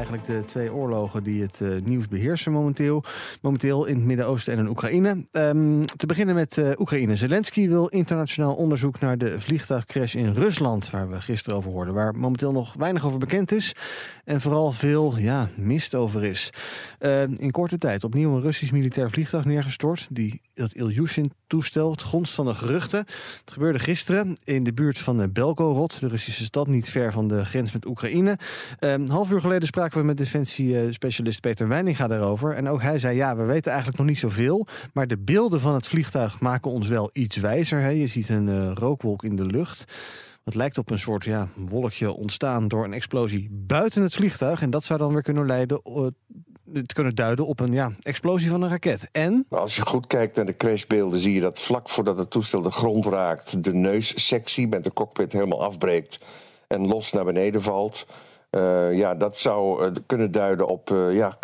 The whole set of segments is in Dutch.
Eigenlijk de twee oorlogen die het uh, nieuws beheersen momenteel. Momenteel in het Midden-Oosten en in Oekraïne. Um, te beginnen met uh, Oekraïne. Zelensky wil internationaal onderzoek naar de vliegtuigcrash in Rusland, waar we gisteren over hoorden, waar momenteel nog weinig over bekend is en vooral veel ja, mist over is. Uh, in korte tijd opnieuw een Russisch militair vliegtuig neergestort, die dat Ilyushin-toestel, het van de geruchten. Het gebeurde gisteren in de buurt van Belgorod, de Russische stad, niet ver van de grens met Oekraïne. Een half uur geleden spraken we met defensiespecialist Peter Weininga daarover. En ook hij zei, ja, we weten eigenlijk nog niet zoveel. Maar de beelden van het vliegtuig maken ons wel iets wijzer. Hè. Je ziet een uh, rookwolk in de lucht. Het lijkt op een soort ja, wolkje ontstaan door een explosie buiten het vliegtuig. En dat zou dan weer kunnen leiden uh, te kunnen duiden op een ja, explosie van een raket. En? Als je goed kijkt naar de crashbeelden, zie je dat vlak voordat het toestel de grond raakt, de neussectie met de cockpit helemaal afbreekt en los naar beneden valt. Uh, ja, dat zou uh, kunnen duiden op uh, ja,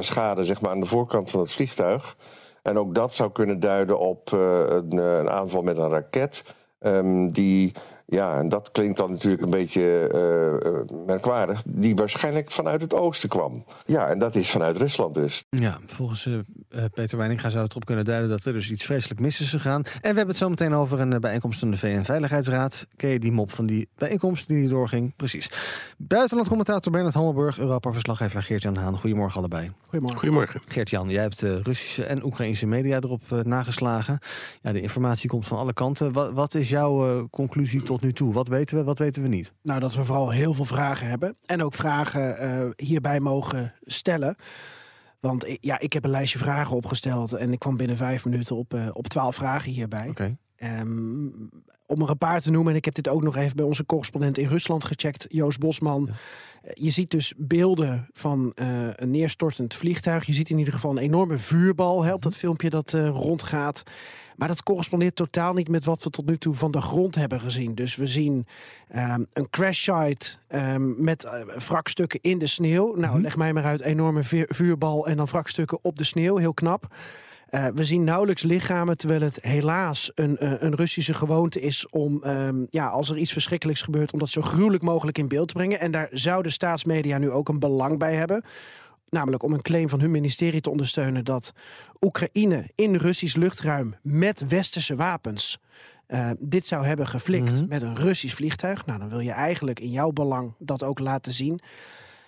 schade zeg maar, aan de voorkant van het vliegtuig. En ook dat zou kunnen duiden op een, een, aanval met een raket. Um, die ja, en dat klinkt dan natuurlijk een beetje uh, merkwaardig. Die waarschijnlijk vanuit het oosten kwam. Ja, en dat is vanuit Rusland dus. Ja, volgens uh, Peter Weininga zou het erop kunnen duiden dat er dus iets vreselijk mis is gegaan. En we hebben het zo meteen over een bijeenkomst van de VN-veiligheidsraad. Ken je die mop van die bijeenkomst die niet doorging? Precies. Buitenlandcommentator Bernard Hammelburg, Europa-verslaggever Geert-Jan Haan. Goedemorgen allebei. Goedemorgen. Goedemorgen. Geert-Jan, jij hebt de Russische en Oekraïnse media erop nageslagen. Ja, de informatie komt van alle kanten. Wat, wat is jouw conclusie tot nu toe? Wat weten we, wat weten we niet? Nou, dat we vooral heel veel vragen hebben. En ook vragen uh, hierbij mogen stellen. Want ja, ik heb een lijstje vragen opgesteld. En ik kwam binnen vijf minuten op, uh, op twaalf vragen hierbij. Okay. Um, om er een paar te noemen, en ik heb dit ook nog even bij onze correspondent in Rusland gecheckt, Joost Bosman. Ja. Je ziet dus beelden van uh, een neerstortend vliegtuig. Je ziet in ieder geval een enorme vuurbal hè, op dat filmpje dat uh, rondgaat. Maar dat correspondeert totaal niet met wat we tot nu toe van de grond hebben gezien. Dus we zien um, een crash site um, met uh, wrakstukken in de sneeuw. Nou, mm-hmm. leg mij maar uit, enorme vuurbal en dan wrakstukken op de sneeuw. Heel knap. Uh, we zien nauwelijks lichamen, terwijl het helaas een, uh, een Russische gewoonte is om, um, ja, als er iets verschrikkelijks gebeurt, om dat zo gruwelijk mogelijk in beeld te brengen. En daar zouden staatsmedia nu ook een belang bij hebben. Namelijk om een claim van hun ministerie te ondersteunen dat Oekraïne in Russisch luchtruim met westerse wapens uh, dit zou hebben geflikt mm -hmm. met een Russisch vliegtuig. Nou, dan wil je eigenlijk in jouw belang dat ook laten zien.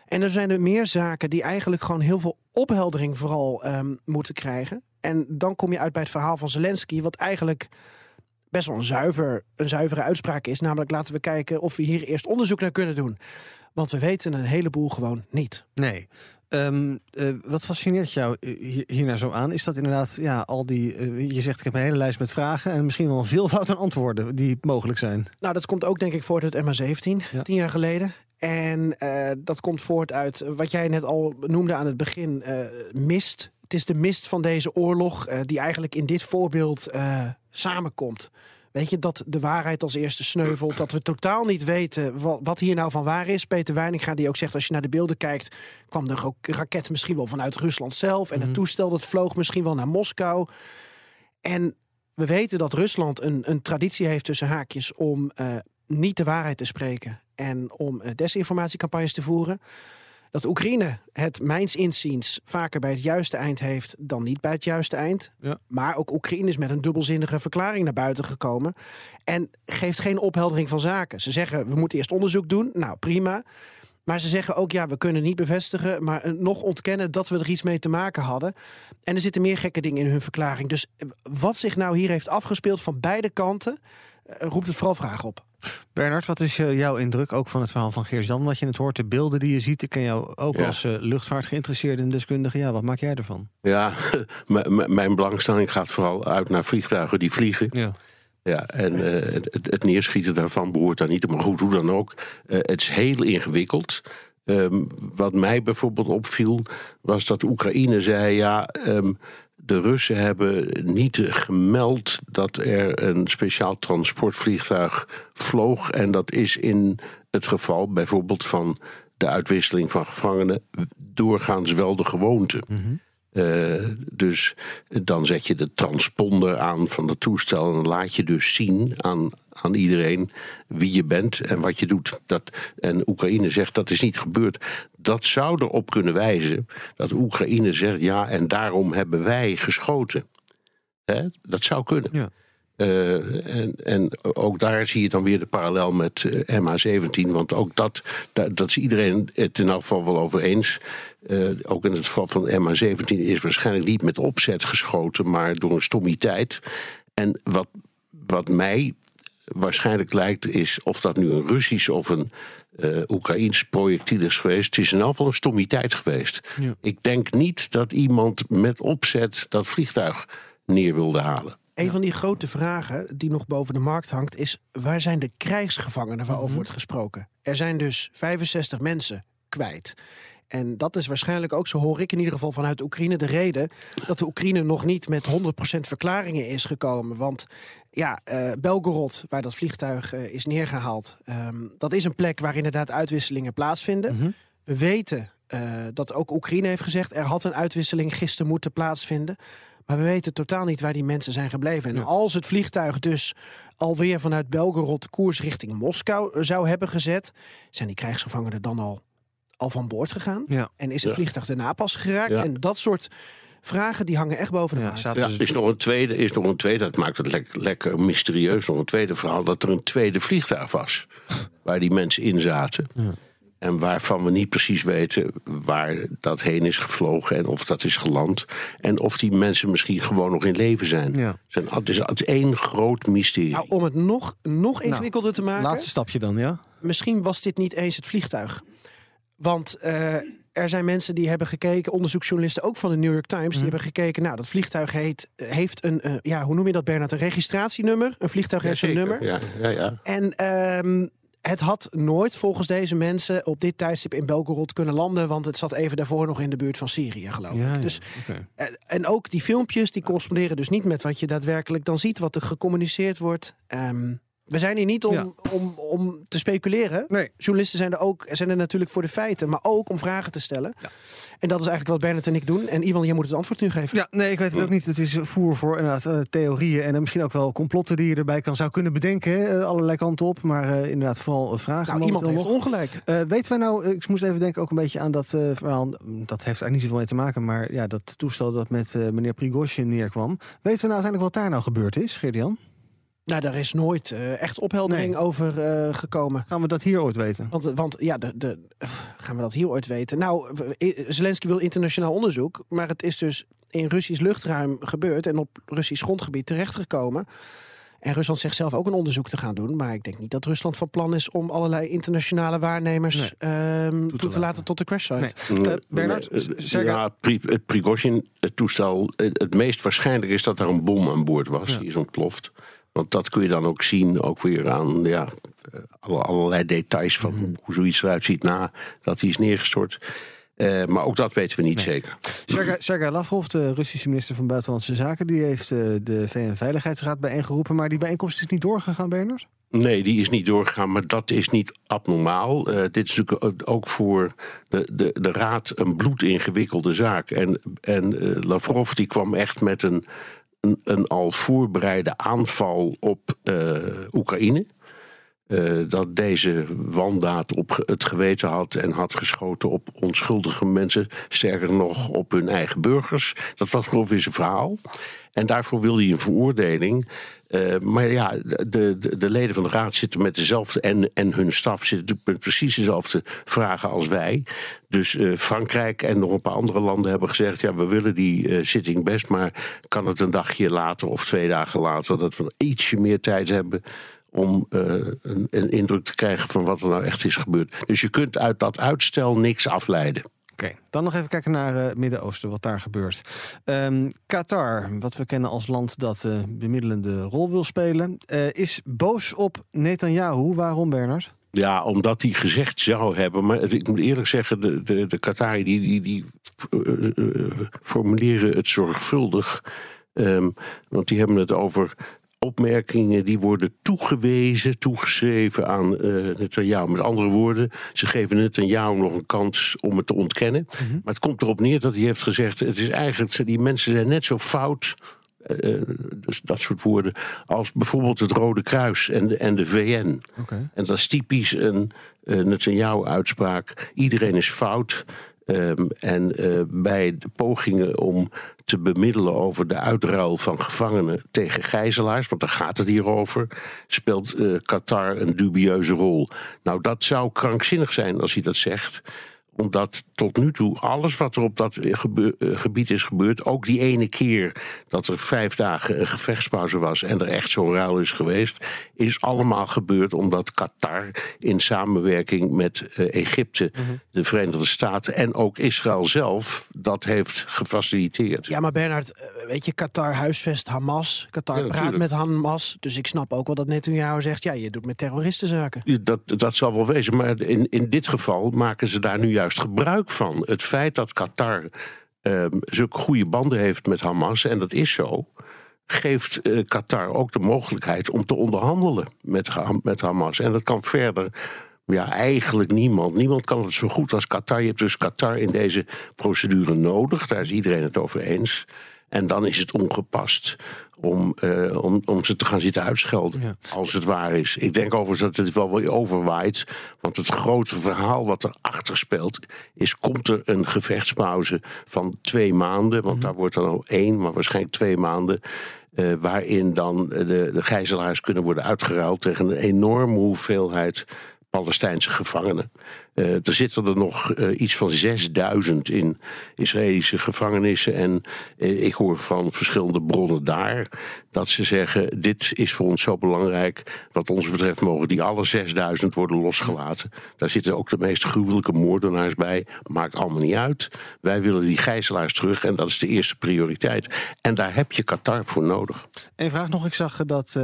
En er zijn er meer zaken die eigenlijk gewoon heel veel opheldering vooral um, moeten krijgen. En dan kom je uit bij het verhaal van Zelensky, wat eigenlijk best wel een, zuiver, een zuivere uitspraak is. Namelijk laten we kijken of we hier eerst onderzoek naar kunnen doen. Want we weten een heleboel gewoon niet. Nee. Um, uh, wat fascineert jou hier, hiernaar zo aan? Is dat inderdaad ja, al die. Uh, je zegt ik heb een hele lijst met vragen en misschien wel een veelvoud aan antwoorden die mogelijk zijn. Nou, dat komt ook denk ik voort uit MH17, ja. tien jaar geleden. En uh, dat komt voort uit wat jij net al noemde aan het begin: mist. Het is de mist van deze oorlog die eigenlijk in dit voorbeeld samenkomt. Weet je, dat de waarheid als eerste sneuvelt. Dat we totaal niet weten wat hier nou van waar is. Peter Weininga die ook zegt, als je naar de beelden kijkt... kwam de raket misschien wel vanuit Rusland zelf. En het toestel dat vloog misschien wel naar Moskou. En we weten dat Rusland een, een traditie heeft tussen haakjes... om uh, niet de waarheid te spreken en om desinformatiecampagnes te voeren dat Oekraïne het mijns inziens vaker bij het juiste eind heeft dan niet bij het juiste eind. Ja. Maar ook Oekraïne is met een dubbelzinnige verklaring naar buiten gekomen. En geeft geen opheldering van zaken. Ze zeggen we moeten eerst onderzoek doen. Nou prima. Maar ze zeggen ook, ja, we kunnen niet bevestigen, maar nog ontkennen dat we er iets mee te maken hadden. En er zitten meer gekke dingen in hun verklaring. Dus wat zich nou hier heeft afgespeeld van beide kanten, roept het vooral vragen op. Bernard, wat is uh, jouw indruk ook van het verhaal van Geert-Jan? Wat je het hoort, de beelden die je ziet. Ik ken jou ook ja. als uh, luchtvaart geïnteresseerde en deskundige. Ja, wat maak jij ervan? Ja, mijn belangstelling gaat vooral uit naar vliegtuigen die vliegen. Ja. Ja, en uh, het, het, neerschieten daarvan behoort daar niet. Maar goed, hoe dan ook. het is heel ingewikkeld. Um, wat mij bijvoorbeeld opviel, was dat Oekraïne zei: ja. Um, de Russen hebben niet gemeld dat er een speciaal transportvliegtuig vloog. En dat is in het geval bijvoorbeeld van de uitwisseling van gevangenen doorgaans wel de gewoonte. Uh, dus dan zet je de transponder aan van het toestel en laat je dus zien aan, aan iedereen wie je bent en wat je doet. Dat, en Oekraïne zegt dat is niet gebeurd. Dat zou erop kunnen wijzen dat Oekraïne zegt ja en daarom hebben wij geschoten. Hè? Dat zou kunnen. Ja. Uh, en, en, ook daar zie je dan weer de parallel met uh, MH17. Want ook dat, dat, dat is iedereen het in elk geval wel over eens. Uh, ook in het geval van MH17 is waarschijnlijk niet met opzet geschoten, maar door een stommiteit. En wat, wat mij waarschijnlijk lijkt, is of dat nu een Russisch of een uh, Oekraïns projectiel is geweest. Het is in elk geval een stommiteit geweest. Ja. Ik denk niet dat iemand met opzet dat vliegtuig neer wilde halen. Een van die grote vragen die nog boven de markt hangt is: waar zijn de krijgsgevangenen waarover wordt gesproken? Er zijn dus 65 mensen kwijt. En dat is waarschijnlijk ook, zo hoor ik in ieder geval vanuit Oekraïne, de reden dat de Oekraïne nog niet met 100% verklaringen is gekomen. Want ja, uh, Belgorod, waar dat vliegtuig uh, is neergehaald, um, dat is een plek waar inderdaad uitwisselingen plaatsvinden. Mm -hmm. We weten uh, dat ook Oekraïne heeft gezegd, er had een uitwisseling gisteren moeten plaatsvinden. Maar we weten totaal niet waar die mensen zijn gebleven. En ja. als het vliegtuig dus alweer vanuit Belgorod koers richting Moskou zou hebben gezet, zijn die krijgsgevangenen dan al, al van boord gegaan? Ja. En is het vliegtuig daarna pas geraakt? En dat soort vragen die hangen echt boven de ja, is nog een tweede, is nog een tweede, dat maakt het lekker, lekker mysterieus, nog een tweede verhaal, dat er een tweede vliegtuig was. waar die mensen in zaten. Ja. En waarvan we niet precies weten waar dat heen is gevlogen en of dat is geland. En of die mensen misschien gewoon nog in leven zijn. Ja. Het is, het is één groot mysterie. Nou, om het nog, nog ingewikkelder nou, te maken. Laatste stapje dan, ja. Misschien was dit niet eens het vliegtuig. Want uh, er zijn mensen die hebben gekeken, onderzoeksjournalisten ook van de New York Times, die Mhm. hebben gekeken. Nou, dat vliegtuig heet, heeft een, uh, ja, hoe noem je dat, Bernard? Een registratienummer. Een vliegtuig Ja, heeft zeker. een nummer. Ja, ja, ja. En ehm, het had nooit volgens deze mensen op dit tijdstip in Belgorod kunnen landen, want het zat even daarvoor nog in de buurt van Syrië, geloof ik. Ja, Dus, eh, en ook die filmpjes, die corresponderen dus niet met wat je daadwerkelijk dan ziet, wat er gecommuniceerd wordt. Ehm, we zijn hier niet om, Ja. om, om te speculeren. Nee. Journalisten zijn er ook zijn er natuurlijk voor de feiten, maar ook om vragen te stellen. En dat is eigenlijk wat Bernard en ik doen. En Ivan, jij moet het antwoord nu geven. Ja, nee, ik weet het ook niet. Het is voer voor inderdaad eh, theorieën en eh, misschien ook wel complotten die je erbij kan zou kunnen bedenken. hè, eh, allerlei kanten op, maar inderdaad vooral vragen. Nou, iemand heeft nog. ongelijk. Weten wij nou, ik moest even denken ook een beetje aan dat verhaal. Dat heeft eigenlijk niet zoveel mee te maken, maar ja, dat toestel dat met meneer Prigozhin neerkwam. Weten we nou uiteindelijk wat daar nou gebeurd is, Geert-Jan? Nou, daar is nooit eh, echt opheldering Nee. over eh, gekomen. Gaan we dat hier ooit weten? Want, want ja, de, de, gaan we dat hier ooit weten? Nou, Zelensky wil internationaal onderzoek, maar het is dus in Russisch luchtruim gebeurd en op Russisch grondgebied terechtgekomen. En Rusland zegt zelf ook een onderzoek te gaan doen. Maar ik denk niet dat Rusland van plan is om allerlei internationale waarnemers Nee. ehm, toe, te laten. laten. tot de crash site. Nee. Eh, Bernard, Eh, zeg ja, het Prigozhin-toestel. Het het meest waarschijnlijk is dat er een bom aan boord was. Ja. Die is ontploft. Want dat kun je dan ook zien, ook weer aan ja, eh, alle- allerlei details van Mhm. hoe, zoiets eruit ziet na dat hij is neergestort. Eh, maar ook dat weten we niet zeker. Sergei, Lavrov, de Russische minister van Buitenlandse Zaken, die heeft eh, de VN-veiligheidsraad bijeengeroepen. Maar die bijeenkomst is niet doorgegaan, Bernard? Nee, die is niet doorgegaan, maar dat is niet abnormaal. Dit is natuurlijk ook voor de, de, de Raad een bloedingewikkelde zaak. En, en Lavrov die kwam echt met een, een, al voorbereide aanval op eh, Oekraïne. Eh, dat deze wandaad op het geweten had en had geschoten op onschuldige mensen. Sterker nog, op hun eigen burgers. Dat was ongeveer zijn verhaal. En daarvoor wilde hij een veroordeling. Eh, maar ja, de, de, de leden van de raad zitten met dezelfde. En, en hun staf zitten met precies dezelfde vragen als wij. Dus eh, Frankrijk en nog een paar andere landen hebben gezegd: ja, we willen die eh, zitting best. Maar kan het een dagje later of twee dagen later, dat we ietsje meer tijd hebben om een, een indruk te krijgen van wat er nou echt is gebeurd. Dus je kunt uit dat uitstel niks afleiden. Oké, dan nog even kijken naar het Midden-Oosten, wat daar gebeurt. Ehm, Qatar, wat we kennen als land dat eh bemiddelende rol wil spelen, eh, is boos op Netanyahu. Waarom, Bernard? Ja, omdat hij gezegd zou hebben. Maar ik moet eerlijk zeggen, de, de, de Qatari die, die, die uh, formuleren het zorgvuldig. Um, want die hebben het over opmerkingen die worden toegewezen, toegeschreven aan uh, Netanyahu. Met andere woorden, ze geven Netanyahu nog een kans om het te ontkennen. Mm -hmm. Maar het komt erop neer dat hij heeft gezegd... het is eigenlijk, die mensen zijn net zo fout uh, dus dat soort woorden, als bijvoorbeeld het Rode Kruis en de, en de VN. Okay. En dat is typisch een uh, Netanyahu-uitspraak. Iedereen is fout. Um, en uh, bij de pogingen om te bemiddelen over de uitruil van gevangenen tegen gijzelaars, want daar gaat het hier over, speelt uh, Qatar een dubieuze rol. Nou, dat zou krankzinnig zijn als hij dat zegt omdat tot nu toe alles wat er op dat gebied is gebeurd, ook die ene keer dat er vijf dagen een gevechtspauze was en er echt zo'n ruil is geweest, is allemaal gebeurd omdat Qatar in samenwerking met uh, Egypte, mm -hmm. de Verenigde Staten en ook Israël zelf dat heeft gefaciliteerd. Ja, maar Bernard, weet je, Qatar huisvest Hamas. Qatar ja, praat met Hamas. Dus ik snap ook wel dat Netanyahu zegt, ja, je doet met terroristenzaken. Dat, dat zal wel wezen, maar in, in dit geval maken ze daar nu juist gebruik van. Het feit dat Qatar uh, zulke goede banden heeft met Hamas, en dat is zo, geeft uh, Qatar ook de mogelijkheid om te onderhandelen met, met Hamas. En dat kan verder. Ja, eigenlijk niemand. Niemand kan het zo goed als Qatar. Je hebt dus Qatar in deze procedure nodig. Daar is iedereen het over eens. En dan is het ongepast om, uh, om, om ze te gaan zitten uitschelden. Ja. Als het waar is. Ik denk overigens dat het wel weer overwaait. Want het grote verhaal wat erachter speelt. is: komt er een gevechtspauze van twee maanden? Want mm daar wordt dan al één, maar waarschijnlijk twee maanden. Uh, waarin dan de, de gijzelaars kunnen worden uitgeruild tegen een enorme hoeveelheid Palestijnse gevangenen. Uh, er zitten er nog uh, iets van 6000 in Israëlische gevangenissen. En uh, ik hoor van verschillende bronnen daar dat ze zeggen: Dit is voor ons zo belangrijk. Wat ons betreft mogen die alle 6000 worden losgelaten. Daar zitten ook de meest gruwelijke moordenaars bij. Maakt allemaal niet uit. Wij willen die gijzelaars terug en dat is de eerste prioriteit. En daar heb je Qatar voor nodig. Een vraag nog: ik zag dat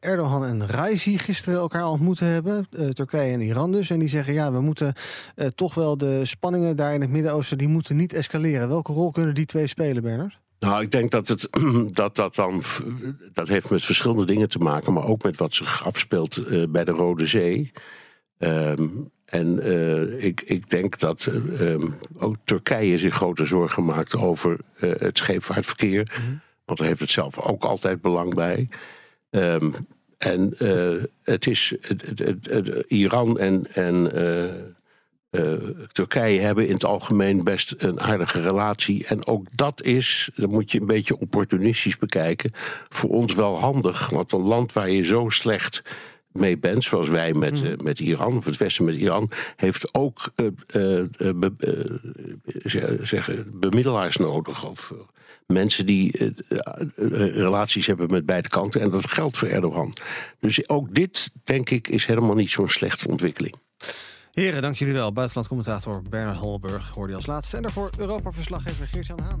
Erdogan en Raisi gisteren elkaar ontmoeten hebben. Turkije en Iran dus. En die zeggen: Ja, we moeten uh, toch wel de spanningen daar in het Midden-Oosten, die moeten niet escaleren. Welke rol kunnen die twee spelen, Bernard? Nou, ik denk dat, het, dat dat dan. Dat heeft met verschillende dingen te maken, maar ook met wat zich afspeelt uh, bij de Rode Zee. Um, en uh, ik, ik denk dat um, ook Turkije zich grote zorgen maakt over het scheepvaartverkeer. Mm -hmm. Want daar heeft het zelf ook altijd belang bij. Um, en het is. Het, het, het, Iran en. en uh, Turkije hebben in het algemeen best een aardige relatie. En ook dat is, dat moet je een beetje opportunistisch bekijken, voor ons wel handig. Want een land waar je zo slecht mee bent, zoals wij met, uh, met Iran, of het Westen met Iran, heeft ook uh, be, zeggen, bemiddelaars nodig. Of mensen die relaties hebben met beide kanten. En dat geldt voor Erdogan. Dus ook dit, denk ik, is helemaal niet zo'n slechte ontwikkeling. Heren, dank jullie wel. Buitenlandcommentator Bernard Holberg hoorde je als laatste. En daarvoor Europa-verslaggever Geert-Jan Haan.